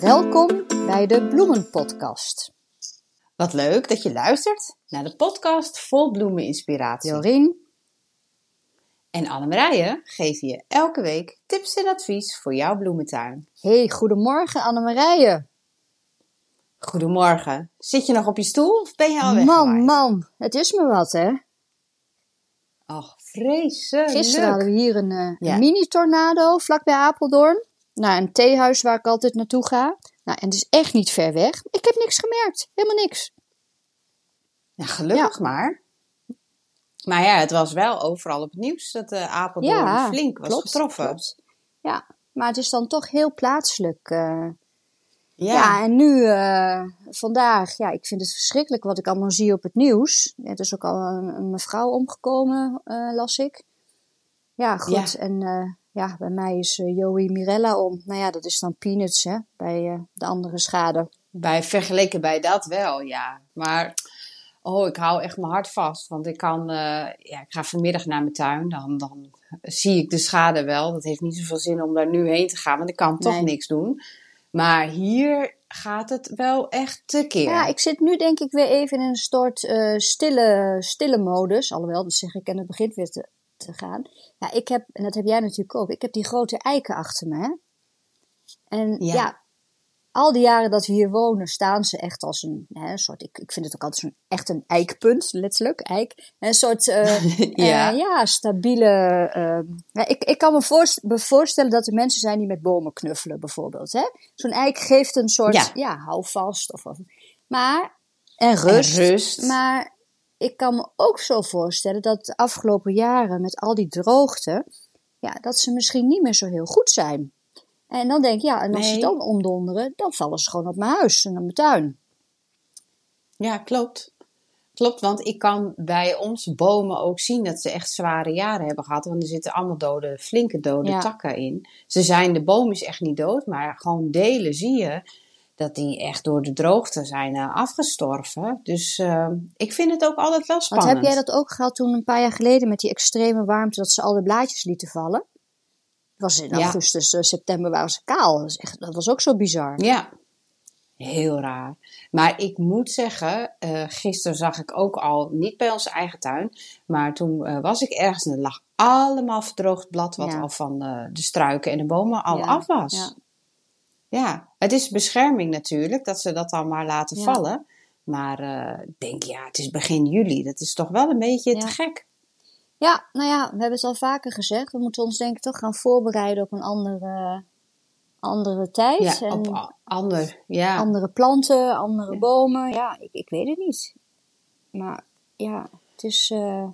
Welkom bij de Bloemenpodcast. Wat leuk dat je luistert naar de podcast vol bloemeninspiratie. Jorien en Annemarije geven je elke week tips en advies voor jouw bloementuin. Hey, goedemorgen Annemarije. Goedemorgen. Zit je nog op je stoel of ben je al weg? Man, man, het is me wat hè. Ach, vreselijk. Gisteren hadden we hier een, uh, mini-tornado vlakbij Apeldoorn. Nou, een theehuis waar ik altijd naartoe ga. Nou, en het is echt niet ver weg. Ik heb niks gemerkt. Helemaal niks. Ja, gelukkig maar. Maar ja, het was wel overal op het nieuws dat de Apeldoorn flink was getroffen. Ja, maar het is dan toch heel plaatselijk. Uh, ja. ja. en nu, uh, vandaag, ja, ik vind het verschrikkelijk wat ik allemaal zie op het nieuws. Er is ook al een, een mevrouw omgekomen, uh, las ik. Ja, goed. En ja, bij mij is Joey Mirella om. Nou ja, dat is dan peanuts, hè, bij de andere schade. Bij, vergeleken bij dat wel, ja. Maar oh, ik hou echt mijn hart vast. Want ik kan, ja, ik ga vanmiddag naar mijn tuin. Dan, dan zie ik de schade wel. Dat heeft niet zoveel zin om daar nu heen te gaan, want ik kan toch niks doen. Maar hier gaat het wel echt te keer. Ja, ik zit nu denk ik weer even in een soort uh, stille, stille modus. Alhoewel, dat zeg ik en het begint weer te, te gaan. Ja, ik heb, en dat heb jij natuurlijk ook, ik heb die grote eiken achter me. Hè? En ja al die jaren dat we hier wonen, staan ze echt als een, hè, soort, ik, ik vind het ook altijd zo'n echt een eikpunt, letterlijk, eik. Een soort, uh, ja. Uh, ja, stabiele, uh, ja, ik, ik kan me, voorst voorstellen dat er mensen zijn die met bomen knuffelen, bijvoorbeeld. Zo'n eik geeft een soort, ja, ja houvast. Of, of, maar, en rust, en rust. Maar ik kan me ook zo voorstellen dat de afgelopen jaren met al die droogte, ja, dat ze misschien niet meer zo heel goed zijn. En dan denk ik, ja, en als ze dan omdonderen, dan vallen ze gewoon op mijn huis en op mijn tuin. Ja, klopt. Klopt, want ik kan bij onze bomen ook zien dat ze echt zware jaren hebben gehad. Want er zitten allemaal dode, flinke dode takken in. Ze zijn, de boom is echt niet dood, maar gewoon delen zie je dat die echt door de droogte zijn uh, afgestorven. Dus uh, ik vind het ook altijd wel spannend. Want heb jij dat ook gehad toen een paar jaar geleden met die extreme warmte, dat ze al de blaadjes lieten vallen? was in augustus, uh, september waren ze kaal. Dat was, echt, dat was ook zo bizar. Ja, heel raar. Maar ik moet zeggen, uh, gisteren zag ik ook al, niet bij onze eigen tuin, maar toen uh, was ik ergens en er lag allemaal verdroogd blad wat al van de struiken en de bomen al af was. Ja. het is bescherming natuurlijk, dat ze dat dan maar laten vallen. Maar ik denk, ja, het is begin juli. Dat is toch wel een beetje te gek. Ja, nou ja, we hebben het al vaker gezegd. We moeten ons denk ik toch gaan voorbereiden op een andere, andere tijd. Ja, en op ander, ja. Andere planten, andere bomen. Ja, ik, ik weet het niet. Maar ja, het is... Uh...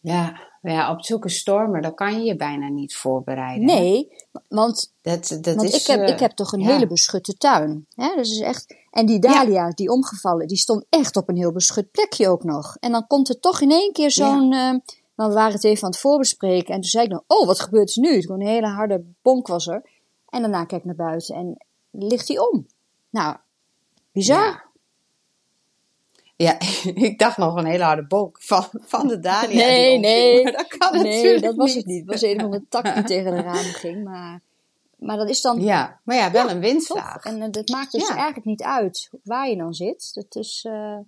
Ja, ja, op zulke stormen, dan kan je je bijna niet voorbereiden. Nee, want, dat, dat want is, ik, heb, uh, ik heb toch een hele beschutte tuin. Hè? Dus is echt, en die dahlia, die omgevallen, die stond echt op een heel beschut plekje ook nog. En dan komt er toch in één keer zo'n... Ja. Uh, we waren het even aan het voorbespreken. En toen zei ik dan, oh, wat gebeurt er nu? Gewoon een hele harde bonk was er. En daarna kijk ik naar buiten en ligt hij om. Nou, bizar. Ja, ik dacht nog een hele harde bonk van, van de Dania. Nee, nee. Maar dat kan nee, dat was het niet. Het was een van de tak die tegen de raam ging. Maar, maar dat is dan... Ja, maar ja, wel een windvlaag. En uh, dat maakt dus eigenlijk niet uit waar je dan zit. Dat is... Uh...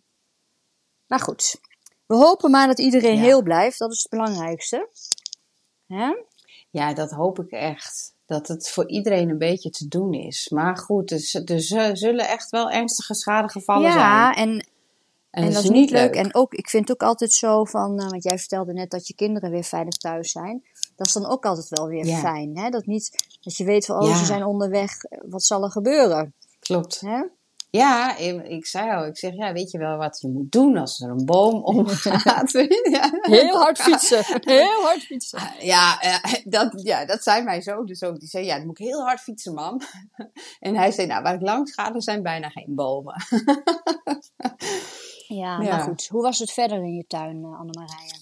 Maar goed. We hopen maar dat iedereen heel blijft. Dat is het belangrijkste. Hè? Ja, dat hoop ik echt. Dat het voor iedereen een beetje te doen is. Maar goed, dus, er zullen echt wel ernstige schadegevallen zijn. Ja, en en, dat is niet leuk. En ook, ik vind het ook altijd zo van, uh, want jij vertelde net dat je kinderen weer veilig thuis zijn. Dat is dan ook altijd wel weer fijn. Hè? Dat niet, dat je weet van, oh, ze zijn onderweg, wat zal er gebeuren? Klopt. Hè? Ja, ik zei al, ik zeg, ja, weet je wel wat je moet doen als er een boom omgaat? Heel hard fietsen, heel hard fietsen. Ja, dat, ja, dat zei mijn zoon dus ook. Die zei, ja, dan moet ik heel hard fietsen, mam. En hij zei, nou, waar ik langs ga, er zijn bijna geen bomen. Ja, maar goed. Hoe was het verder in je tuin, uh, Annemarije?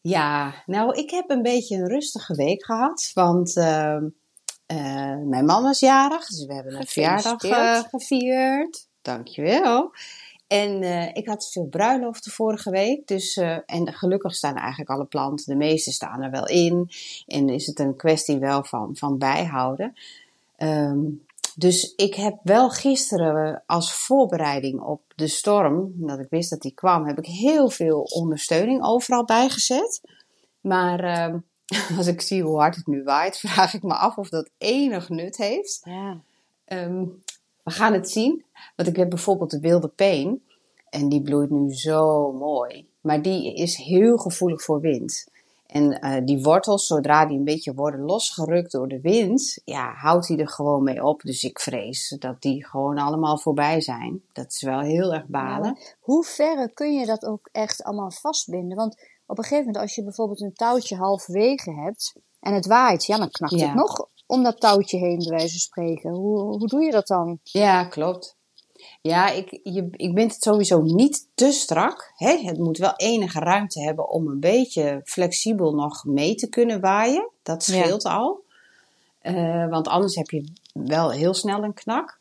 Ja, nou, ik heb een beetje een rustige week gehad. Want uh, uh, mijn man was jarig, dus we hebben een verjaardag uh, gevierd. Dankjewel. En ik had veel bruiloften vorige week. Dus, en gelukkig staan eigenlijk alle planten, de meeste staan er wel in. En is het een kwestie wel van, van bijhouden. Ehm, dus ik heb wel gisteren als voorbereiding op de storm, dat ik wist dat die kwam, heb ik heel veel ondersteuning overal bijgezet. Maar ehm, als ik zie hoe hard het nu waait, vraag ik me af of dat enig nut heeft. Ja. Ehm, we gaan het zien. Want ik heb bijvoorbeeld de wilde peen. En die bloeit nu zo mooi. Maar die is heel gevoelig voor wind. En uh, die wortels, zodra die een beetje worden losgerukt door de wind, ja, houdt hij er gewoon mee op. Dus ik vrees dat die gewoon allemaal voorbij zijn. Dat is wel heel erg balen. Ja, hoe ver kun je dat ook echt allemaal vastbinden? Want op een gegeven moment, als je bijvoorbeeld een touwtje halverwege hebt en het waait, ja, dan knakt Ja. het nog om dat touwtje heen, bij wijze van spreken. Hoe, hoe doe je dat dan? Ja, klopt. Ja, ik, je, ik ben het sowieso niet te strak. Hè? Het moet wel enige ruimte hebben om een beetje flexibel nog mee te kunnen waaien. Dat Ja. scheelt al. Eh, want anders heb je wel heel snel een knak.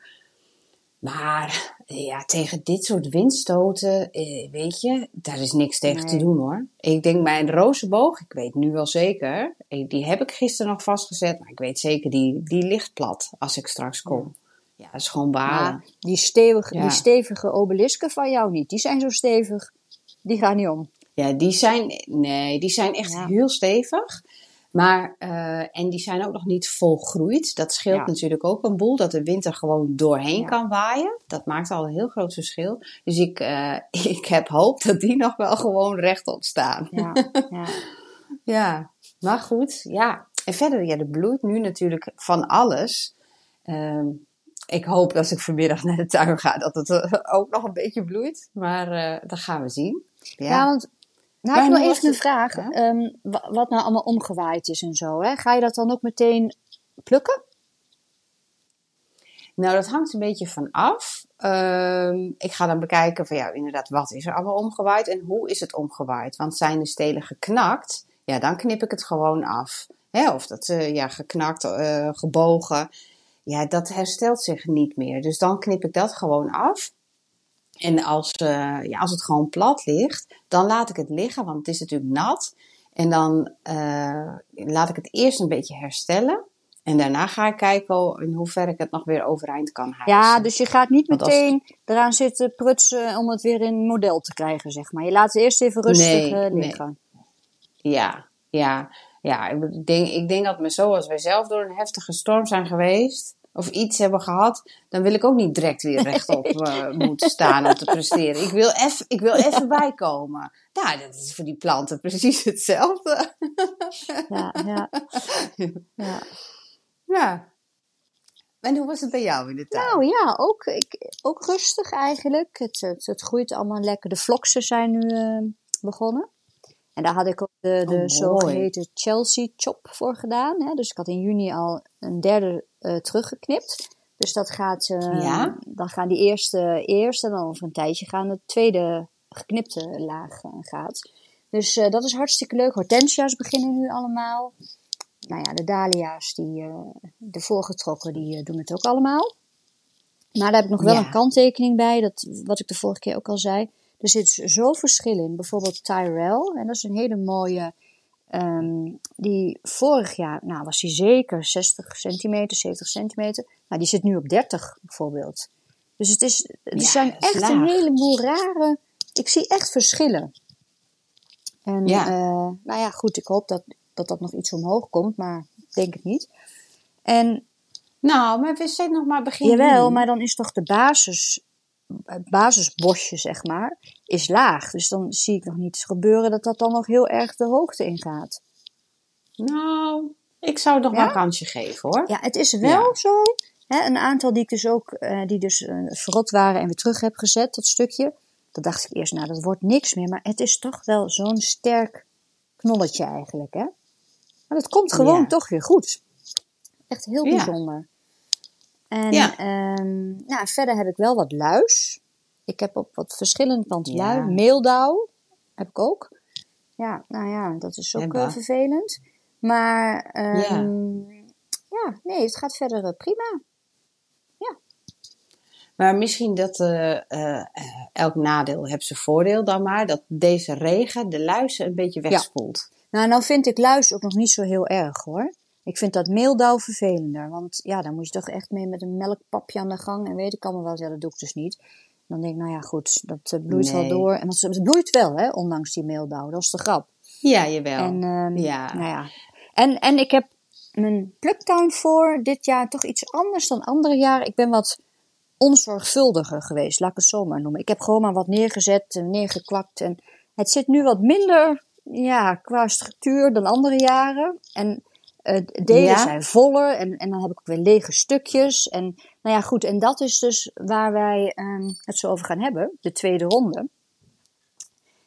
Maar ja, tegen dit soort windstoten, eh, weet je, daar is niks tegen te doen hoor. Ik denk mijn rozenboog, ik weet nu wel zeker, die heb ik gisteren nog vastgezet. Maar ik weet zeker, die, die ligt plat als ik straks kom. Ja, dat is gewoon. Maar die, stevige, Ja. die stevige obelisken van jou niet, die zijn zo stevig, die gaan niet om. Ja, die zijn, nee, die zijn echt Ja. heel stevig. Maar, eh, en die zijn ook nog niet volgroeid. Dat scheelt Ja. natuurlijk ook een boel, dat de wind er gewoon doorheen Ja. kan waaien. Dat maakt al een heel groot verschil. Dus ik, eh, ik heb hoop dat die nog wel gewoon rechtop staan. Ja, ja. Ja, maar goed, ja. En verder, ja, er bloeit nu natuurlijk van alles. Ehm, ik hoop dat als ik vanmiddag naar de tuin ga, dat het eh, ook nog een beetje bloeit. Maar eh, dat gaan we zien. Ja, Ja, want nou, ik was even een het- vraag. Ehm, wa- wat nou allemaal omgewaaid is en zo. Hè? Ga je dat dan ook meteen plukken? Nou, dat hangt een beetje van af. Ehm, ik ga dan bekijken van ja, inderdaad, wat is er allemaal omgewaaid en hoe is het omgewaaid? Want zijn de stelen geknakt, ja, dan knip ik het gewoon af. Hè, of dat, eh, ja, geknakt, gebogen, ja, dat herstelt zich niet meer. Dus dan knip ik dat gewoon af. En als, eh, ja, als het gewoon plat ligt, dan laat ik het liggen, want het is natuurlijk nat. En dan eh, laat ik het eerst een beetje herstellen. En daarna ga ik kijken in hoeverre ik het nog weer overeind kan hijsen. Ja, dus je gaat niet Want meteen eraan zitten prutsen om het weer in model te krijgen, zeg maar. Je laat het eerst even rustig Nee, eh, nee. liggen. Ja, ja, ja. Ik denk, ik denk dat me zo, als wij zelf door een heftige storm zijn geweest, of iets hebben gehad, dan wil ik ook niet direct weer rechtop eh, moeten staan om te presteren. Ik wil even, ik wil even bijkomen. Nou, dat is voor die planten precies hetzelfde. Ja, ja, ja. Ja. En hoe was het bij jou in de tuin? Nou ja, ook, ik, ook rustig eigenlijk. Het, het, het groeit allemaal lekker. De vloksen zijn nu eh, begonnen. En daar had ik ook de, de Oh, zogeheten Chelsea chop voor gedaan. Hè. Dus ik had in juni al een derde eh, teruggeknipt. Dus dat gaat, eh, Ja? dan gaan die eerste eerst en dan over een tijdje gaan de tweede geknipte laag eh, gaat. Dus dat is hartstikke leuk. Hortensia's beginnen nu allemaal. Nou ja, de dahlia's, die, de voorgetrokken, die doen het ook allemaal. Maar daar heb ik nog wel Ja. een kanttekening bij, dat, wat ik de vorige keer ook al zei. Er zit zo verschil in. Bijvoorbeeld Tyrell, en dat is een hele mooie, ehm, die vorig jaar, nou was die zeker 60 centimeter, 70 centimeter. Nou, die zit nu op 30 bijvoorbeeld. Dus het is, er Ja, zijn echt een heleboel rare, ik zie echt verschillen. En Ja. eh, nou ja, goed, ik hoop dat, dat dat nog iets omhoog komt, maar ik denk het niet. En Nou, maar we zijn nog maar begin Jawel, maar dan is toch de basis, basisbosje, zeg maar, is laag. Dus dan zie ik nog niet gebeuren dat dat dan nog heel erg de hoogte ingaat. Nou, ik zou het nog Ja? een kansje geven hoor. Ja, het is wel Ja. zo. Hè, een aantal die ik dus ook, eh, die dus eh, verrot waren en weer terug heb gezet, dat stukje. Dat dacht ik eerst, nou, dat wordt niks meer. Maar het is toch wel zo'n sterk knolletje eigenlijk, hè. Maar dat komt gewoon Ja. toch weer goed. Echt heel bijzonder. En Ja. ehm, nou, verder heb ik wel wat luis. Ik heb op wat verschillende planten Ja. lui. Meeldauw heb ik ook. Ja, nou ja, dat is ook eh, vervelend. Maar ehm, ja. nee, het gaat verder eh, prima. Maar misschien dat eh, elk nadeel heeft zijn voordeel dan maar. Dat deze regen de luizen een beetje wegspoelt. Nou, nou vind ik luis ook nog niet zo heel erg hoor. Ik vind dat meeldauw vervelender. Want ja, dan moet je toch echt mee met een melkpapje aan de gang. En weet ik allemaal wel, ja, dat doe ik dus niet. Dan denk ik, nou ja, goed, dat eh, bloeit wel door. En dat, het bloeit wel, hè, ondanks die meeldauw. Dat is de grap. Ja, jawel. En, ehm, ja. Nou ja. En, en ik heb mijn pluktuin voor dit jaar toch iets anders dan andere jaren. Ik ben wat onzorgvuldiger geweest, laat ik het zo maar noemen. Ik heb gewoon maar wat neergezet en neergekwakt. En het zit nu wat minder ja, qua structuur dan andere jaren. En de delen Ja? zijn voller en, en dan heb ik ook weer lege stukjes. En nou ja, goed. En dat is dus waar wij ehm, het zo over gaan hebben, de tweede ronde.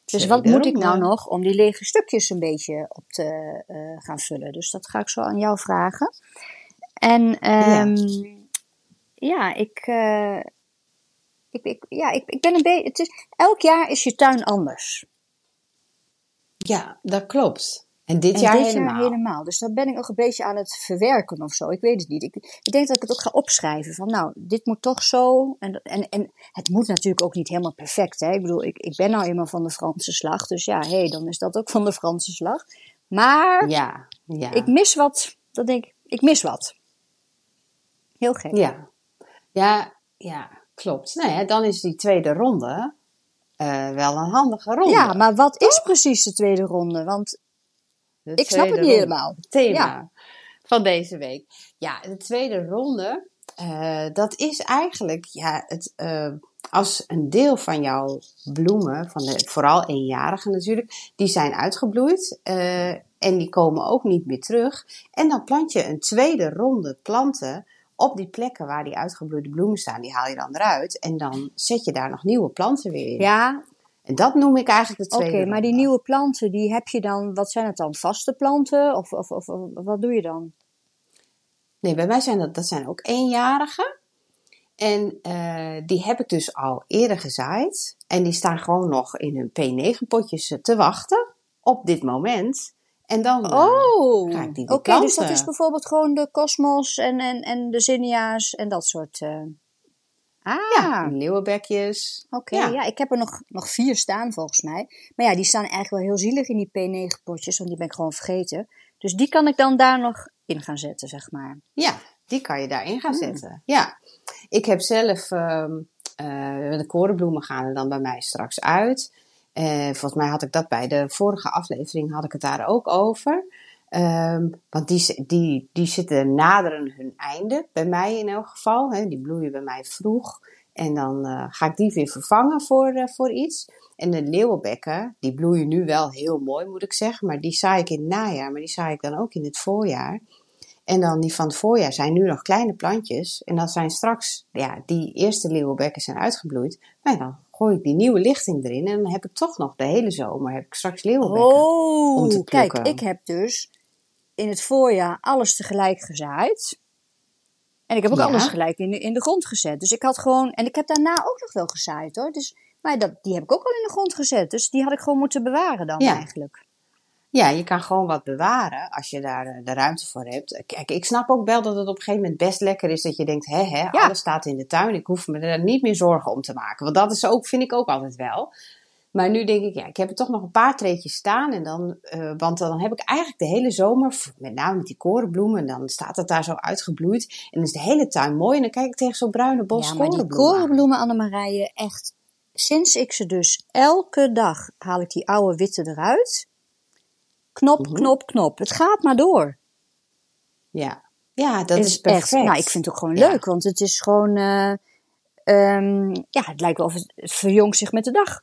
Dus wat moet ik nou nog om die lege stukjes een beetje op te eh, gaan vullen? Dus dat ga ik zo aan jou vragen. En ehm, ja. ik, eh, ik, ik, ja, ik, ik ben een beetje. Het is, elk jaar is je tuin anders. ja, dat klopt. En dit En jaar dit helemaal. jaar helemaal. Dus daar ben ik nog een beetje aan het verwerken of zo. Ik weet het niet. Ik, ik denk dat ik het ook ga opschrijven. Van nou, dit moet toch zo. En, en, en het moet natuurlijk ook niet helemaal perfect. Hè? Ik bedoel, ik, ik ben nou eenmaal van de Franse slag. Dus ja, hé, hey, dan is dat ook van de Franse slag. Maar Ja, ja. ik mis wat. Dat denk ik, ik mis wat. Heel gek. Ja, ja, ja klopt. Nou ja, dan is die tweede ronde eh, wel een handige ronde. Ja, maar wat is precies de tweede ronde? Want ik snap het niet helemaal. Thema Ja. van deze week. Ja, de tweede ronde, eh, dat is eigenlijk ja, het, eh, als een deel van jouw bloemen, van de, vooral eenjarigen natuurlijk, die zijn uitgebloeid eh, en die komen ook niet meer terug. En dan plant je een tweede ronde planten op die plekken waar die uitgebloeide bloemen staan. Die haal je dan eruit en dan zet je daar nog nieuwe planten weer in. ja, En dat noem ik eigenlijk de oké. tweede maar die nieuwe planten, die heb je dan. Wat zijn het dan? Vaste planten? Of, of, of, of wat doe je dan? Nee, bij mij zijn dat, dat zijn ook eenjarigen. En eh, die heb ik dus al eerder gezaaid. En die staan gewoon nog in hun P9-potjes te wachten op dit moment. En dan eh, Oh, ga ik die oké. dus dat is bijvoorbeeld gewoon de cosmos en, en, en de zinnia's en dat soort. eh. Ah, ja, leeuwenbekjes. oké. ja. Ja. ik heb er nog, nog vier staan volgens mij. Maar ja, die staan eigenlijk wel heel zielig in die P9-potjes, want die ben ik gewoon vergeten. Dus die kan ik dan daar nog in gaan zetten, zeg maar. Ja, die kan je daarin gaan zetten. Ja, ik heb zelf ehm, eh, de korenbloemen gaan er dan bij mij straks uit. Eh, volgens mij had ik dat bij de vorige aflevering had ik het daar ook over. Ehm, want die, die, die zitten naderen hun einde, bij mij in elk geval. Hè. Die bloeien bij mij vroeg. En dan eh, ga ik die weer vervangen voor, eh, voor iets. En de leeuwenbekken, die bloeien nu wel heel mooi, moet ik zeggen. Maar die zaai ik in het najaar, maar die zaai ik dan ook in het voorjaar. En dan die van het voorjaar zijn nu nog kleine plantjes. En dan zijn straks, ja, die eerste leeuwenbekken zijn uitgebloeid. Maar dan gooi ik die nieuwe lichting erin. En dan heb ik toch nog de hele zomer, heb ik straks leeuwenbekken. om te Oh, kijk, ik heb dus in het voorjaar alles tegelijk gezaaid. En ik heb ook Ja. alles gelijk in de, in de grond gezet. Dus ik had gewoon. En ik heb daarna ook nog wel gezaaid hoor. Dus, maar dat, die heb ik ook al in de grond gezet. Dus die had ik gewoon moeten bewaren dan Ja. eigenlijk. Ja, je kan gewoon wat bewaren als je daar eh, de ruimte voor hebt. Kijk, ik snap ook wel dat het op een gegeven moment best lekker is dat je denkt, hè, hè, alles staat in de tuin. Ik hoef me er niet meer zorgen om te maken. Want dat is ook, vind ik ook altijd wel. Maar nu denk ik, ja, ik heb er toch nog een paar treetjes staan. En dan, eh, want dan heb ik eigenlijk de hele zomer, met name met die korenbloemen, dan staat het daar zo uitgebloeid. En dan is de hele tuin mooi. En dan kijk ik tegen zo'n bruine bos ja, maar die korenbloemen aan. korenbloemen, Annemarije, echt. Sinds ik ze dus elke dag haal ik die oude witte eruit. Knop, Mhm. knop, knop. Het gaat maar door. Ja, ja dat is, perfect. Echt, nou, ik vind het ook gewoon Ja. leuk, want het is gewoon. eh, ehm, ja, het lijkt wel of het, het verjongt zich met de dag.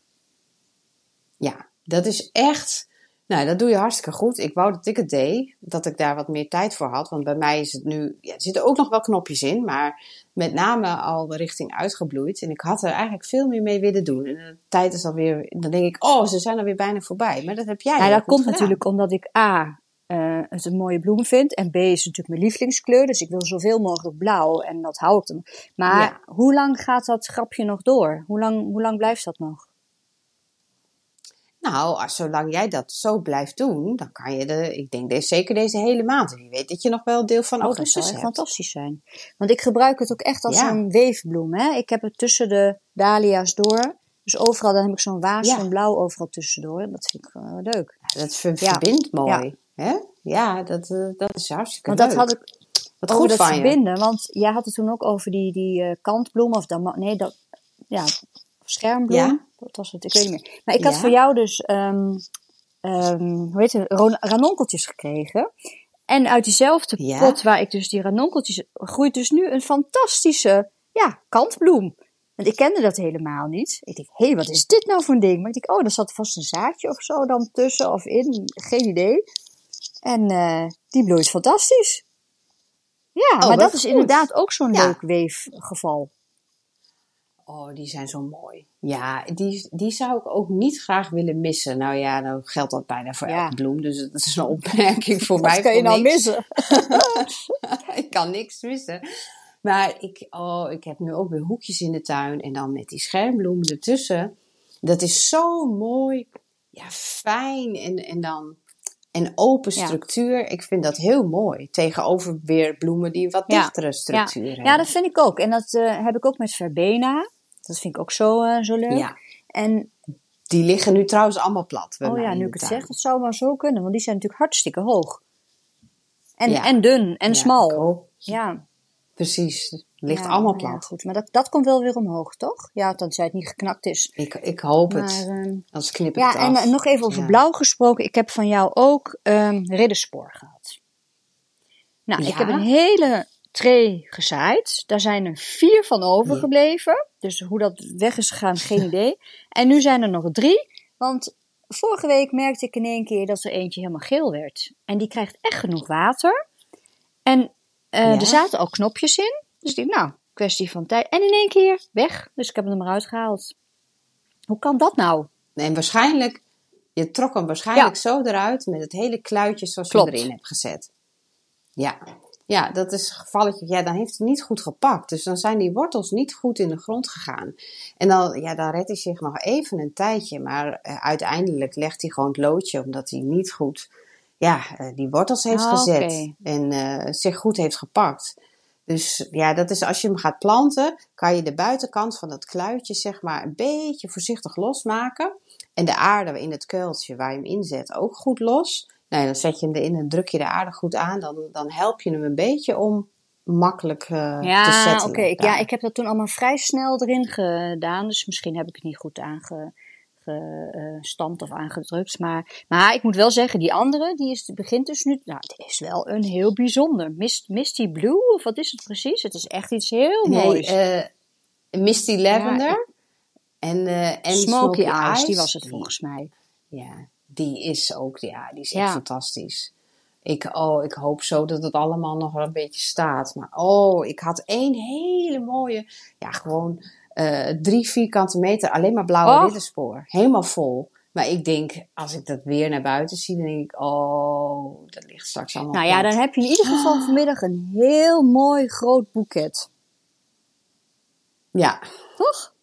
Ja, dat is echt. Nou, dat doe je hartstikke goed. Ik wou dat ik het deed, dat ik daar wat meer tijd voor had. Want bij mij is het nu. Ja, er zitten ook nog wel knopjes in, maar met name al richting uitgebloeid. En ik had er eigenlijk veel meer mee willen doen. En de tijd is alweer. Dan denk ik, oh, ze zijn alweer bijna voorbij. Maar dat heb jij. Nou, heel dat komt gedaan. natuurlijk omdat ik A. eh, het een mooie bloem vind. En B is natuurlijk mijn lievelingskleur. Dus ik wil zoveel mogelijk blauw. En dat hou ik dan. Maar Ja. hoe lang gaat dat grapje nog door? Hoe lang, hoe lang blijft dat nog? Nou, als, zolang jij dat zo blijft doen, dan kan je de. Ik denk deze, zeker deze hele maand. Wie weet dat je nog wel deel van Oh, dat augustus zou echt hebt. fantastisch zijn. Want ik gebruik het ook echt als Ja. een weefbloem. Hè? Ik heb het tussen de dahlia's door. Dus overal, dan heb ik zo'n waas Ja. van blauw overal tussendoor. Dat vind ik wel leuk. Ja, dat verbindt mooi. Hè? Ja, dat, uh, dat is hartstikke Want leuk. dat had ik Wat goed dat van je. verbinden. Want jij had het toen ook over die, die eh, kantbloem. Of dan, nee, dat, ja, schermbloem. Ja. Wat was het? Ik weet niet meer. Maar ik had Ja. voor jou dus, ehm, ehm, hoe heet het, ranonkeltjes gekregen. En uit diezelfde Ja. pot waar ik dus die ranonkeltjes, groeit dus nu een fantastische, ja, kantbloem. Want ik kende dat helemaal niet. Ik denk, hé, hey, wat is dit nou voor een ding? Maar ik denk, oh, daar zat vast een zaadje of zo dan tussen of in. Geen idee. En eh, die bloeit fantastisch. Ja, maar wat dat is goed. inderdaad ook zo'n Ja. leuk weefgeval. Oh, die zijn zo mooi. Ja, die, die zou ik ook niet graag willen missen. Nou ja, dan geldt dat bijna voor Ja. elke bloem. Dus het is een opmerking voor mij. Wat kan je nou niks. missen? ik kan niks missen. Maar ik, oh, ik heb nu ook weer hoekjes in de tuin. En dan met die schermbloemen ertussen. Dat is zo mooi. Ja, fijn. En, en dan een open Ja. structuur. Ik vind dat heel mooi. Tegenover weer bloemen die een wat Ja. dichtere structuur hebben. Ja, dat vind ik ook. En dat eh, heb ik ook met verbena. Dat vind ik ook zo, eh, zo leuk. Ja. En Die liggen nu trouwens allemaal plat. oh ja, nu ik het tuin. zeg, dat zou maar zo kunnen. Want die zijn natuurlijk hartstikke hoog. En, Ja. en dun en Ja, smal. Ja. Precies. Het ligt Ja, allemaal nou ja, plat. goed. Maar dat, dat komt wel weer omhoog, toch? Ja, tenzij het niet geknakt is. Ik, ik hoop Maar, het. ehm, Anders knip ik ja, het en eh, nog even over Ja. blauw gesproken. Ik heb van jou ook ehm ridderspoor gehad. Nou, ik Ja? heb een hele tray gezaaid. Daar zijn er vier van overgebleven. Dus hoe dat weg is gegaan, geen idee. En nu zijn er nog drie. Want vorige week merkte ik in één keer dat er eentje helemaal geel werd. En die krijgt echt genoeg water. En eh, Ja? er zaten al knopjes in. Dus ik dacht, nou, kwestie van tijd. En in één keer weg. Dus ik heb hem er maar uitgehaald. Hoe kan dat nou? En waarschijnlijk, je trok hem waarschijnlijk zo eruit met het hele kluitje zoals Klopt. je erin hebt gezet. Ja. Ja, dat is een gevalletje. Ja, dan heeft het niet goed gepakt. Dus dan zijn die wortels niet goed in de grond gegaan. En dan, ja, dan redt hij zich nog even een tijdje. Maar eh, uiteindelijk legt hij gewoon het loodje omdat hij niet goed ja, eh, die wortels heeft Ah, gezet. En eh, zich goed heeft gepakt. Dus ja, dat is als je hem gaat planten, kan je de buitenkant van dat kluitje zeg maar een beetje voorzichtig losmaken. En de aarde in het kuiltje waar je hem inzet ook goed los. Nou, ja, dan zet je hem erin en druk je de aarde goed aan. Dan, dan help je hem een beetje om makkelijk eh, te Ja, zetten. oké. Ik- Ja, ik heb dat toen allemaal vrij snel erin gedaan. Dus misschien heb ik het niet goed aangestampt of aangedrukt. Maar, maar ik moet wel zeggen, die andere, die is, begint dus nu... Nou, het is wel een heel bijzonder. Mist, Misty Blue, of wat is het precies? Het is echt iets heel Nee, moois. eh, Misty Lavender. Ja, en, eh en Smoky, Eyes, Eyes, die was het volgens mij. Ja, die is ook, ja, die is Ja. echt fantastisch. Ik, oh, ik hoop zo dat het allemaal nog wel een beetje staat. Maar oh, ik had één hele mooie, ja, gewoon eh, drie vierkante meter, alleen maar blauwe Och. ridderspoor. Helemaal vol. Maar ik denk, als ik dat weer naar buiten zie, dan denk ik, oh, dat ligt straks allemaal Nou ja, plat. dan heb je in ieder geval vanmiddag een heel mooi groot boeket. Ja, Toch?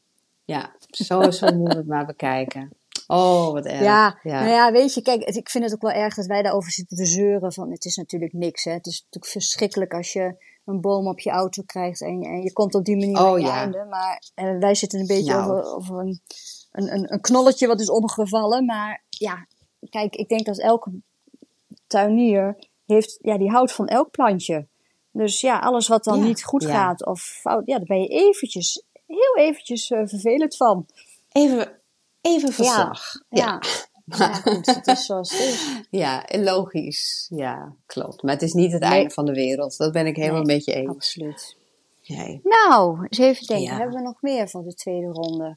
ja, zo, zo moeten we het maar bekijken. Oh, wat erg. Ja, ja. nou ja, weet je, kijk, het- ik vind het ook wel erg dat wij daarover zitten te zeuren. Van, het is natuurlijk niks, hè. Het is natuurlijk verschrikkelijk als je een boom op je auto krijgt en, je- en je komt op die manier Oh, aan je ja. einde. Maar eh, wij zitten een beetje Nou. over, over een, een, een, een knolletje wat is omgevallen. Maar ja, kijk, ik denk dat elke tuinier heeft, ja, die houdt van elk plantje. Dus ja, alles wat dan Ja, niet goed ja. gaat of fout, ja, daar ben je eventjes, heel eventjes eh, vervelend van. Even, even verslag. Ja, ja. goed, het is zoals het is. Ja, logisch. Ja, klopt. Maar het is niet het Nee. einde van de wereld. Dat ben ik helemaal Nee, met je eens. Absoluut. Nee. Nou, eens even denken. Ja. Hebben we nog meer voor de tweede ronde?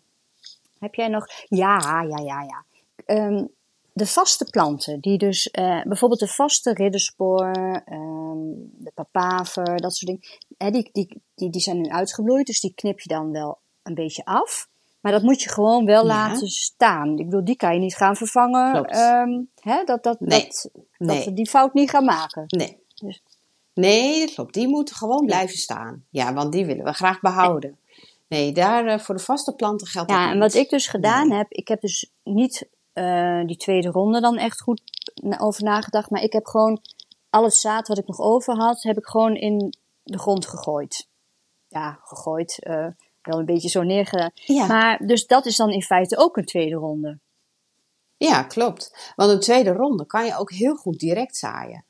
Heb jij nog... Ja, ja, ja, ja. Ehm, de vaste planten, die dus eh, bijvoorbeeld de vaste ridderspoor, ehm, de papaver, dat soort dingen, hè, die, die, die, die zijn nu uitgebloeid, dus die knip je dan wel een beetje af. Maar dat moet je gewoon wel Ja. laten staan. Ik bedoel, die kan je niet gaan vervangen. Ehm, hè, dat, dat, Nee. dat, we die fout niet gaan maken. Nee. Dus- Nee, dat klopt. Die moeten gewoon blijven staan. Ja, want die willen we graag behouden. Nee, daar eh, voor de vaste planten geldt dat Ja, niet. en wat ik dus gedaan Nee. heb, ik heb dus niet eh, die tweede ronde dan echt goed over nagedacht, maar ik heb gewoon al het zaad wat ik nog over had, heb ik gewoon in de grond gegooid. Ja, gegooid, eh, wel een beetje zo neergedaan. Ja. Maar dus dat is dan in feite ook een tweede ronde. Ja, klopt. Want een tweede ronde kan je ook heel goed direct zaaien.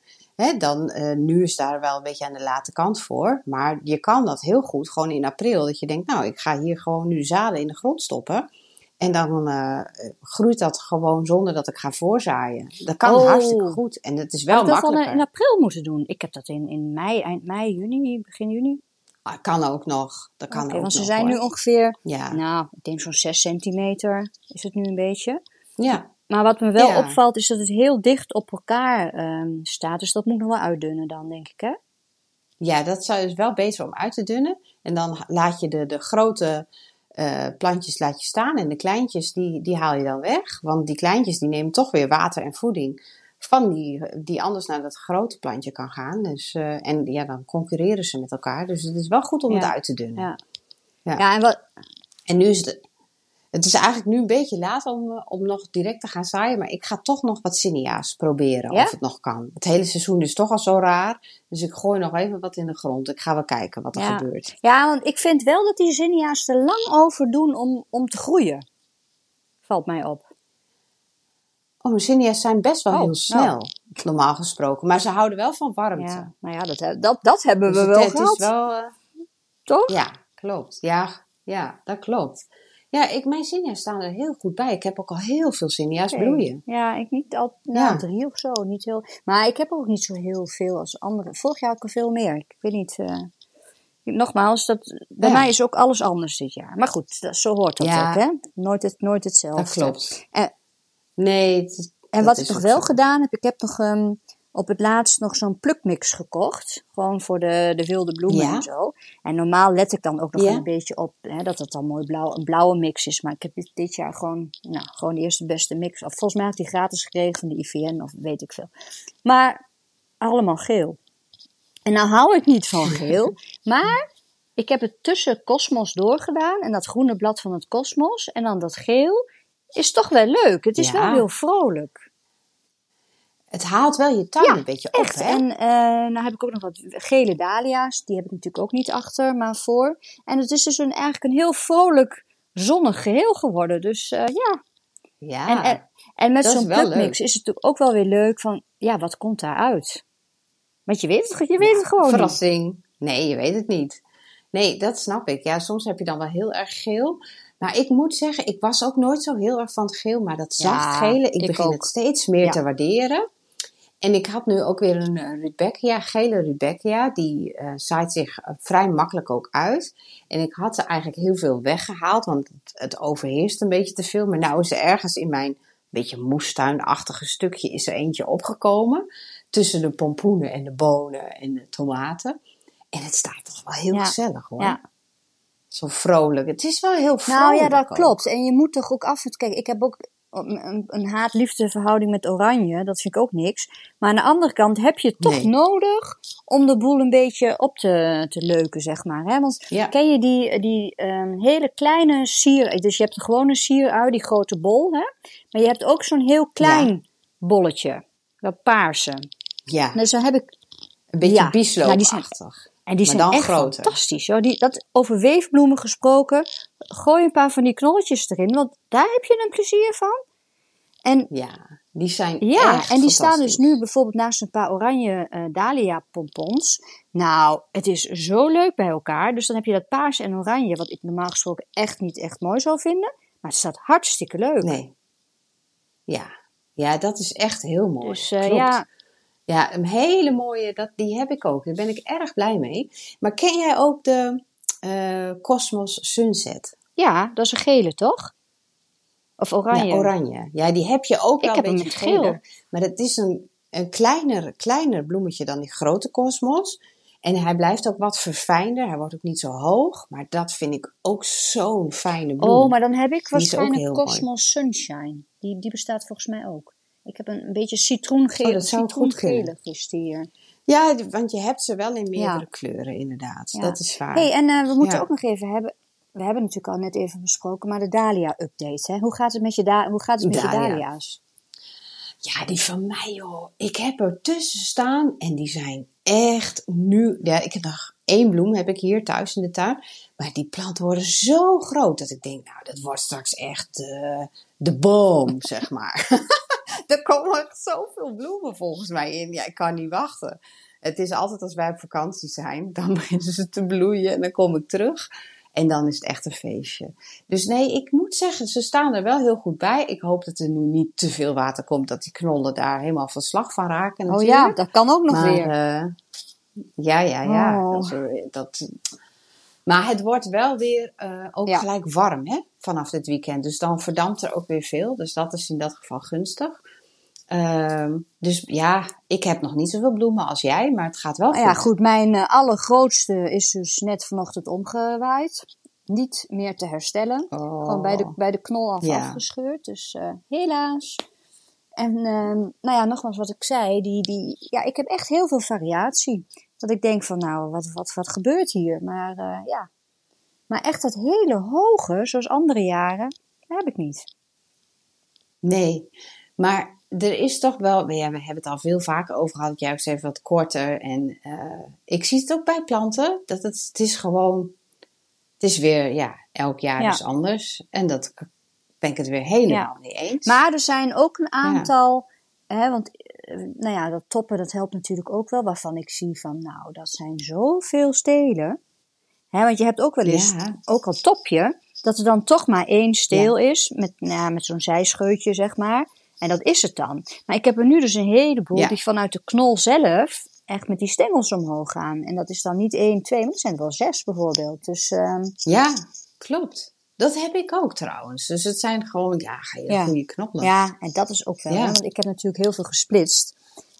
Dan, uh, nu is daar wel een beetje aan de late kant voor. Maar je kan dat heel goed gewoon in april. Dat je denkt, nou, ik ga hier gewoon nu zaden in de grond stoppen. En dan uh, groeit dat gewoon zonder dat ik ga voorzaaien. Dat kan oh. hartstikke goed. En het is wel makkelijker. dat dan in april moeten doen? Ik heb dat in, in mei, eind mei, juni, begin juni. Ah, kan ook nog. Dat kan ook want ze nog, zijn hoor. nu ongeveer, Ja. nou, ik denk zo'n 6 centimeter is het nu een beetje. Ja. Maar wat me wel Ja. opvalt is dat het heel dicht op elkaar ehm, staat. Dus dat moet nog wel uitdunnen dan, denk ik, hè? ja, dat zou dus wel beter om uit te dunnen. En dan laat je de, de grote eh, plantjes laat je staan. En de kleintjes, die, die haal je dan weg. Want die kleintjes, die nemen toch weer water en voeding van die, die anders naar dat grote plantje kan gaan. Dus, eh, en ja, dan concurreren ze met elkaar. Dus het is wel goed om Ja. het uit te dunnen. Ja. Ja. Ja, en wat, En nu is het, het is eigenlijk nu een beetje laat om, eh, om nog direct te gaan zaaien. Maar ik ga toch nog wat zinnia's proberen Ja? of het nog kan. Het hele seizoen is toch al zo raar. Dus ik gooi nog even wat in de grond. Ik ga wel kijken wat er Ja. gebeurt. ja, want ik vind wel dat die zinnia's er lang over doen om, om te groeien. Valt mij op. Oh, mijn zinnia's zijn best wel Oh, heel snel, normaal gesproken. Maar ze houden wel van warmte. Ja, nou ja, dat, dat, dat hebben Dus we wel het gehad. is wel... eh, Toch? ja, klopt. Ja, ja, dat klopt. Ja, ik, mijn zinnia's staan er heel goed bij. Ik heb ook al heel veel Oké. bloeien. Ja, ik niet al, nou, Ja. drie of zo. Niet heel, maar ik heb ook niet zo heel veel als anderen. Vorig jaar had ik er veel meer. Ik weet niet. eh, nogmaals, dat, bij Ja. mij is ook alles anders dit jaar. Maar goed, dat, zo hoort dat Ja. ook, hè? Nooit, het, nooit hetzelfde. Dat klopt. En, Nee, is- en wat ik nog wel zo. gedaan heb, ik heb nog ehm, op het laatst nog zo'n plukmix gekocht. Gewoon voor de, de wilde bloemen Ja. en zo. En normaal let ik dan ook nog Ja. een beetje op hè, dat het dan mooi blauw, een blauwe mix is. Maar ik heb dit, dit jaar gewoon, nou, gewoon de eerste beste mix. Of volgens mij had ik die gratis gekregen van de IVN of weet ik veel. Maar allemaal geel. En nou hou ik niet van geel, maar ik heb het tussen Cosmos doorgedaan en dat groene blad van het Cosmos en dan dat geel is toch wel leuk. Het is Ja. wel heel vrolijk. Het haalt wel je tuin Ja, een beetje op, Echt. hè? En eh nou heb ik ook nog wat gele dahlia's. Die heb ik natuurlijk ook niet achter, maar voor. En het is dus een, eigenlijk een heel vrolijk, zonnig geheel geworden. Dus eh, ja. Ja, En, en, en met zo'n plukmix is het natuurlijk ook wel weer leuk van, ja, wat komt daaruit? Want je weet het, je weet het gewoon niet. verrassing. Nee, je weet het niet. Nee, dat snap ik. Ja, soms heb je dan wel heel erg geel. Maar ik moet zeggen, ik was ook nooit zo heel erg van het geel. Maar dat Ja, zachtgele, ik, ik begin ook. het steeds meer Ja. te waarderen. En ik had nu ook weer een eh, Rudbeckia, gele Rudbeckia. Die eh, zaait zich eh, vrij makkelijk ook uit. En ik had er eigenlijk heel veel weggehaald, want het, het overheerst een beetje te veel. Maar nou is er ergens in mijn beetje moestuinachtige stukje is er eentje opgekomen. Tussen de pompoenen en de bonen en de tomaten. En het staat toch wel heel Ja, gezellig hoor. Ja. Zo vrolijk. Het is wel heel vrolijk. Nou ja, dat ook. klopt. En je moet toch ook af en toe... Kijk, ik heb ook een, een, haat-liefde verhouding met oranje. Dat vind ik ook niks. Maar aan de andere kant heb je het toch Nee. nodig om de boel een beetje op te, te leuken, zeg maar. Hè? Want Ja. ken je die, die ehm, hele kleine sier... Dus je hebt een gewone sierui, die grote bol. Hè? Maar je hebt ook zo'n heel klein bolletje. Dat paarse. Ja, Dus dan heb ik... een beetje Ja, biesloopachtig. nou, En die Maar zijn echt groter. fantastisch. Hoor. Die, dat, over weefbloemen gesproken, gooi een paar van die knolletjes erin, want daar heb je een plezier van. En Ja, die zijn ja, en die staan dus nu bijvoorbeeld naast een paar oranje eh dahlia pompons. Nou, het is zo leuk bij elkaar. Dus dan heb je dat paars en oranje, wat ik normaal gesproken echt niet echt mooi zou vinden. Maar het staat hartstikke leuk. Nee. Ja. ja, dat is echt heel mooi. Dus eh, Klopt. ja, Ja, een hele mooie, dat, die heb ik ook. Daar ben ik erg blij mee. Maar ken jij ook de eh, Cosmos Sunset? ja, dat is een gele toch? Of oranje? Ja, oranje. Ja, die heb je ook Ik wel heb een beetje geel. Maar het is een, een kleiner, kleiner bloemetje dan die grote Cosmos. En hij blijft ook wat verfijnder. Hij wordt ook niet zo hoog. Maar dat vind ik ook zo'n fijne bloem. Oh, maar dan heb ik waarschijnlijk mooi. Cosmos Sunshine. Die, die bestaat volgens mij ook. Ik heb een, een beetje citroengeel. Oh, dat zou is die hier. Ja, want je hebt ze wel in meerdere Ja. kleuren, inderdaad. Ja. Dat is waar. hey, en eh, we moeten Ja. ook nog even hebben. We hebben natuurlijk al net even besproken, maar de Dahlia-update. Hè? Hoe gaat het met je, da hoe gaat het met je Dahlia. Dahlia's? Ja, die van mij, joh. Ik heb er tussen staan en die zijn echt nu... Ja, ik heb nog één bloem heb ik hier thuis in de tuin. Maar die planten worden zo groot dat ik denk, nou, dat wordt straks echt eh, de boom, zeg maar. er komen echt zoveel bloemen volgens mij in. Ja, ik kan niet wachten. Het is altijd als wij op vakantie zijn, dan beginnen ze te bloeien en dan kom ik terug. En dan is het echt een feestje. Dus nee, ik moet zeggen, ze staan er wel heel goed bij. Ik hoop dat er nu niet te veel water komt, dat die knollen daar helemaal van slag van raken. Natuurlijk. Oh ja, dat kan ook nog maar, weer. Uh, ja, ja, ja. Oh. Dat, maar het wordt wel weer uh, ook Ja. gelijk warm hè, vanaf dit weekend. Dus dan verdampt er ook weer veel. Dus dat is in dat geval gunstig. Ehm, dus ja, ik heb nog niet zoveel bloemen als jij, maar het gaat wel Nou ja, goed, mijn eh, allergrootste is dus net vanochtend omgewaaid. Niet meer te herstellen. Oh. Gewoon bij de, bij de knol af Ja. afgescheurd. Dus eh, helaas. En ehm, nou ja, nogmaals wat ik zei. Die, die, ja, ik heb echt heel veel variatie. Dat ik denk van nou, wat, wat, wat gebeurt hier? Maar eh, ja. Maar echt dat hele hoge, zoals andere jaren, heb ik niet. Nee, maar er is toch wel, ja, we hebben het al veel vaker over gehad, jij ook zei wat korter. En eh, ik zie het ook bij planten, dat het, het is gewoon, het is weer, ja, elk jaar Ja. is anders. En dat ben ik het weer helemaal niet eens. Maar er zijn ook een aantal, hè, want eh, nou ja, dat toppen dat helpt natuurlijk ook wel, waarvan ik zie van nou, dat zijn zoveel stelen. Hè, want je hebt ook wel eens, Ja. ook al topje, dat er dan toch maar één steel is, met, nou ja, met zo'n zijscheutje zeg maar. En dat is het dan. Maar ik heb er nu dus een heleboel Ja. die vanuit de knol zelf echt met die stengels omhoog gaan. En dat is dan niet één, twee, maar dat zijn er wel zes bijvoorbeeld. Dus ehm, Ja, klopt. Dat heb ik ook trouwens. Dus het zijn gewoon, ja, ga je Ja. goede knollen. Ja, en dat is ook wel. Ja. Want ik heb natuurlijk heel veel gesplitst.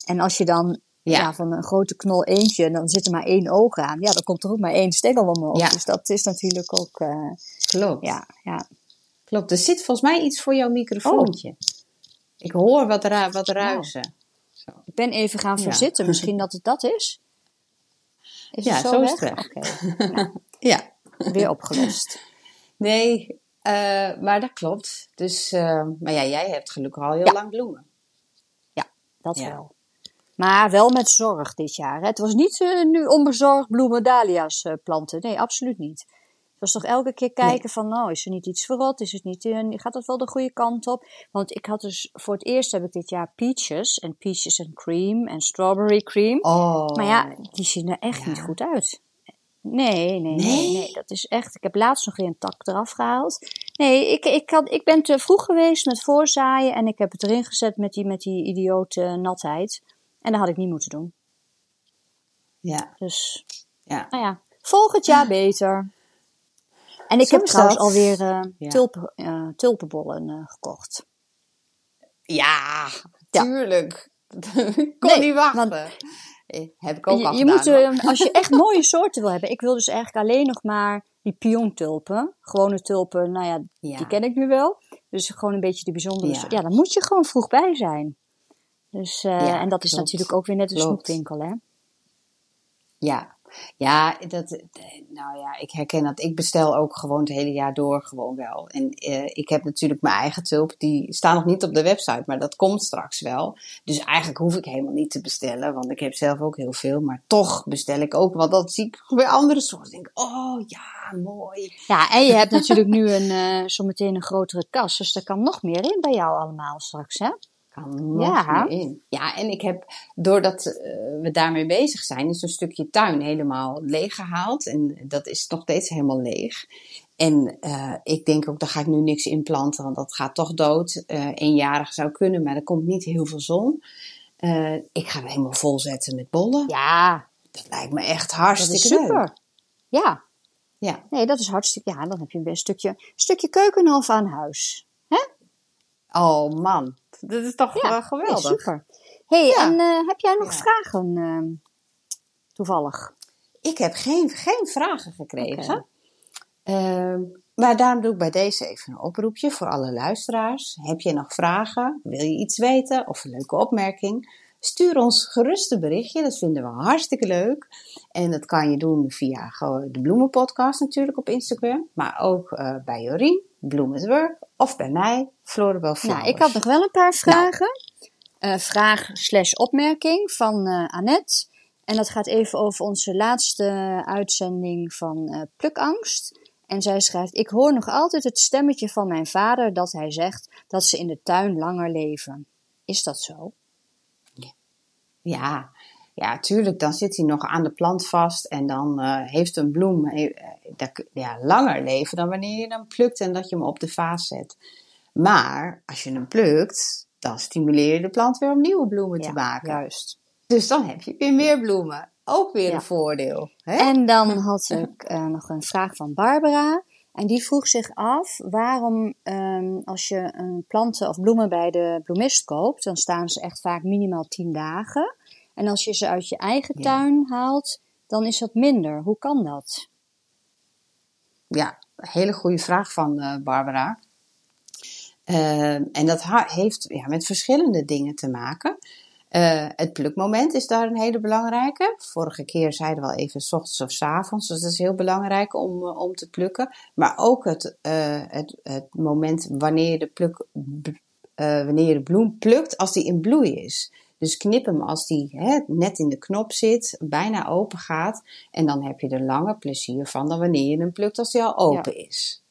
En als je dan Ja. ja. van een grote knol eentje, dan zit er maar één oog aan. Ja, dan komt er ook maar één stengel omhoog. Ja. Dus dat is natuurlijk ook. eh, klopt. ja, ja. Klopt. Er zit volgens mij iets voor jouw microfoontje. Ik hoor wat, ra wat ruizen. Ik ben even gaan Ja. verzitten. Misschien dat het dat is. Is Ja, het zo, zo is weg? het Oké, nou, Ja. weer opgelost. Nee, eh, maar dat klopt. Dus, eh, maar ja, jij hebt gelukkig al heel Ja. lang bloemen. Dat Ja. wel. Maar wel met zorg dit jaar. Hè? Het was niet eh, nu onbezorgd bloemen dahlia's eh, planten. Nee, absoluut niet. Het was toch elke keer kijken van, nou, is er niet iets verrot? Is het niet, eh, gaat het wel de goede kant op? Want ik had dus, voor het eerst heb ik dit jaar peaches. En peaches en cream en strawberry cream. Oh. Maar ja, die zien er echt Ja. niet goed uit. Nee, nee, nee, nee, Nee? Dat is echt. Ik heb laatst nog weer een tak eraf gehaald. Nee, ik, ik, had, ik ben te vroeg geweest met voorzaaien. En ik heb het erin gezet met die, met die idiote natheid. En dat had ik niet moeten doen. Ja, Dus, ja. nou ja, volgend jaar beter. En ik Zo heb trouwens dat. alweer Ja. tulpen, eh, tulpenbollen eh, gekocht. Ja, Ja. tuurlijk. ik kon Nee, niet wachten. want- Heb ik ook al je gedaan. moet, hoor. als je echt mooie soorten wil hebben. Ik wil dus eigenlijk alleen nog maar die piontulpen. Gewone tulpen, nou ja, Ja. die ken ik nu wel. Dus gewoon een beetje de bijzondere Ja. Ja, dan moet je gewoon vroeg bij zijn. Dus, Ja, en dat is natuurlijk ook weer net een Klopt. snoepwinkel, hè? Ja, ja, dat, nou ja, ik herken dat. Ik bestel ook gewoon het hele jaar door gewoon wel. En eh, ik heb natuurlijk mijn eigen tulp, die staan nog niet op de website, maar dat komt straks wel. Dus eigenlijk hoef ik helemaal niet te bestellen, want ik heb zelf ook heel veel. Maar toch bestel ik ook, want dat zie ik weer andere soorten. denk oh ja, mooi. Ja, en je hebt natuurlijk nu een, eh zometeen een grotere kast. Dus er kan nog meer in bij jou allemaal straks, hè? Ja. in. Ja, en ik heb, doordat eh, we daarmee bezig zijn, is een stukje tuin helemaal leeggehaald. En dat is nog steeds helemaal leeg. En eh, ik denk ook, daar ga ik nu niks in planten, want dat gaat toch dood. Eh eenjarig zou kunnen, maar er komt niet heel veel zon. Ik ga hem helemaal volzetten met bollen. Ja, Dat lijkt me echt dat hartstikke is super. leuk. Ja, Ja, nee, dat is hartstikke... Ja, dan heb je weer een stukje, stukje keukenhof aan huis. oh man, dat is toch Ja, wel geweldig. Super. hey, Ja. en eh, heb jij nog Ja. vragen eh, toevallig? Ik heb geen, geen vragen gekregen. Ehm, maar daarom doe ik bij deze even een oproepje voor alle luisteraars. Heb je nog vragen? Wil je iets weten of een leuke opmerking? Stuur ons gerust een berichtje, dat vinden we hartstikke leuk. En dat kan je doen via de Bloemenpodcast natuurlijk op Instagram. Maar ook eh, bij Jorien, Bloem at Work. Of bij mij, Floribel Flowers. Nou, ik had nog wel een paar vragen. Eh, vraag slash opmerking van eh Annette. En dat gaat even over onze laatste uitzending van eh Plukangst. En zij schrijft: Ik hoor nog altijd het stemmetje van mijn vader dat hij zegt dat ze in de tuin langer leven. Is dat zo? Ja, ja, tuurlijk, dan zit hij nog aan de plant vast en dan uh, heeft een bloem uh, ja, langer leven dan wanneer je hem plukt en dat je hem op de vaas zet. Maar als je hem plukt, dan stimuleer je de plant weer om nieuwe bloemen te maken. Juist. Dus dan heb je weer meer bloemen. Ook weer een voordeel. Hè? En dan had ik uh, nog een vraag van Barbara. En die vroeg zich af waarom um, als je een planten of bloemen bij de bloemist koopt, dan staan ze echt vaak minimaal 10 dagen. En als je ze uit je eigen tuin haalt, dan is dat minder. Hoe kan dat? Ja, hele goede vraag van uh, Barbara. Uh, en dat heeft ja, met verschillende dingen te maken. Uh, het plukmoment is daar een hele belangrijke. Vorige keer zeiden we al even s ochtends of s avonds. Dus dat is heel belangrijk om, uh, om te plukken. Maar ook het, uh, het, het moment wanneer je, de pluk, wanneer je de bloem plukt als die in bloei is. Dus knip hem als die hè, net in de knop zit, bijna open gaat. En dan heb je er langer plezier van dan wanneer je hem plukt als die al open ja. is.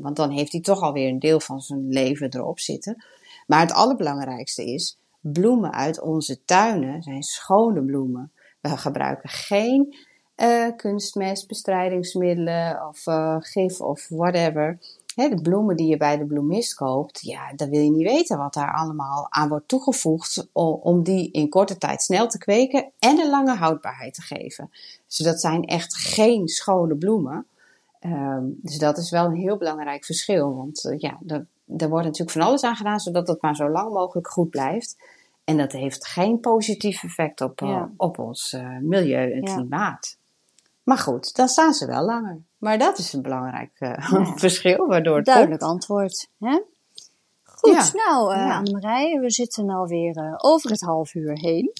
want dan heeft hij toch alweer een deel van zijn leven erop zitten. Maar het allerbelangrijkste is bloemen uit onze tuinen zijn schone bloemen. We gebruiken geen uh, kunstmestbestrijdingsmiddelen of uh, gif of whatever. He, de bloemen die je bij de bloemist koopt, ja, dan wil je niet weten wat daar allemaal aan wordt toegevoegd om die in korte tijd snel te kweken en een lange houdbaarheid te geven. Dus dat zijn echt geen schone bloemen. Um, dus dat is wel een heel belangrijk verschil, want uh, ja, er, er wordt natuurlijk van alles aan gedaan zodat het maar zo lang mogelijk goed blijft. En dat heeft geen positief effect op, ja. uh, op ons uh, milieu en klimaat. Maar goed, dan staan ze wel langer. Maar dat is een belangrijk uh, ja. verschil, waardoor het Duidelijk komt. antwoord. Hè? Goed, nou uh, Annemarij, we zitten alweer uh, over het half uur heen.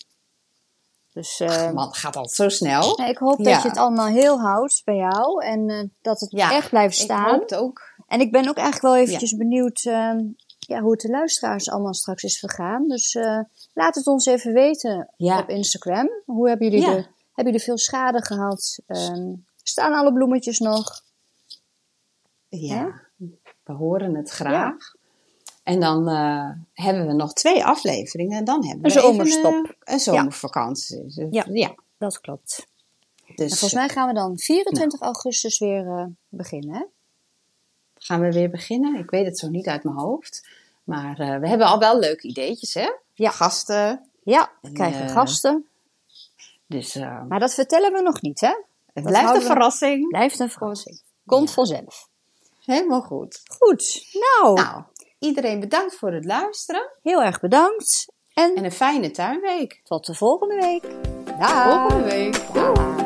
Dus, Ach, man, het gaat altijd zo snel. Ik hoop dat je het allemaal heel houdt bij jou en dat het echt blijft staan. Ik hoop het ook. En ik ben ook eigenlijk wel eventjes benieuwd ja, hoe het de luisteraars allemaal straks is vergaan. Dus uh, laat het ons even weten ja. op Instagram. Hoe hebben jullie, ja. de, hebben jullie veel schade gehad? Um, staan alle bloemetjes nog? Ja, He? we horen het graag. Ja. En dan uh, hebben we nog twee afleveringen. En dan hebben een we zomerstop. Een, een zomervakantie. Dus, ja. ja, dat klopt. Dus, en volgens mij gaan we dan 24 nou. augustus weer uh, beginnen. Hè? gaan we weer beginnen. Ik weet het zo niet uit mijn hoofd. Maar we hebben al wel leuke ideetjes, hè? Ja. Gasten. Ja, we krijgen gasten. Dus, uh, maar dat vertellen we nog niet, hè? Het blijft een verrassing. Blijft een verrassing. Komt ja. vanzelf. Helemaal goed. Goed. Nou. nou. iedereen bedankt voor het luisteren. Heel erg bedankt. En, en een fijne tuinweek. Tot de volgende week. Dag. Volgende week.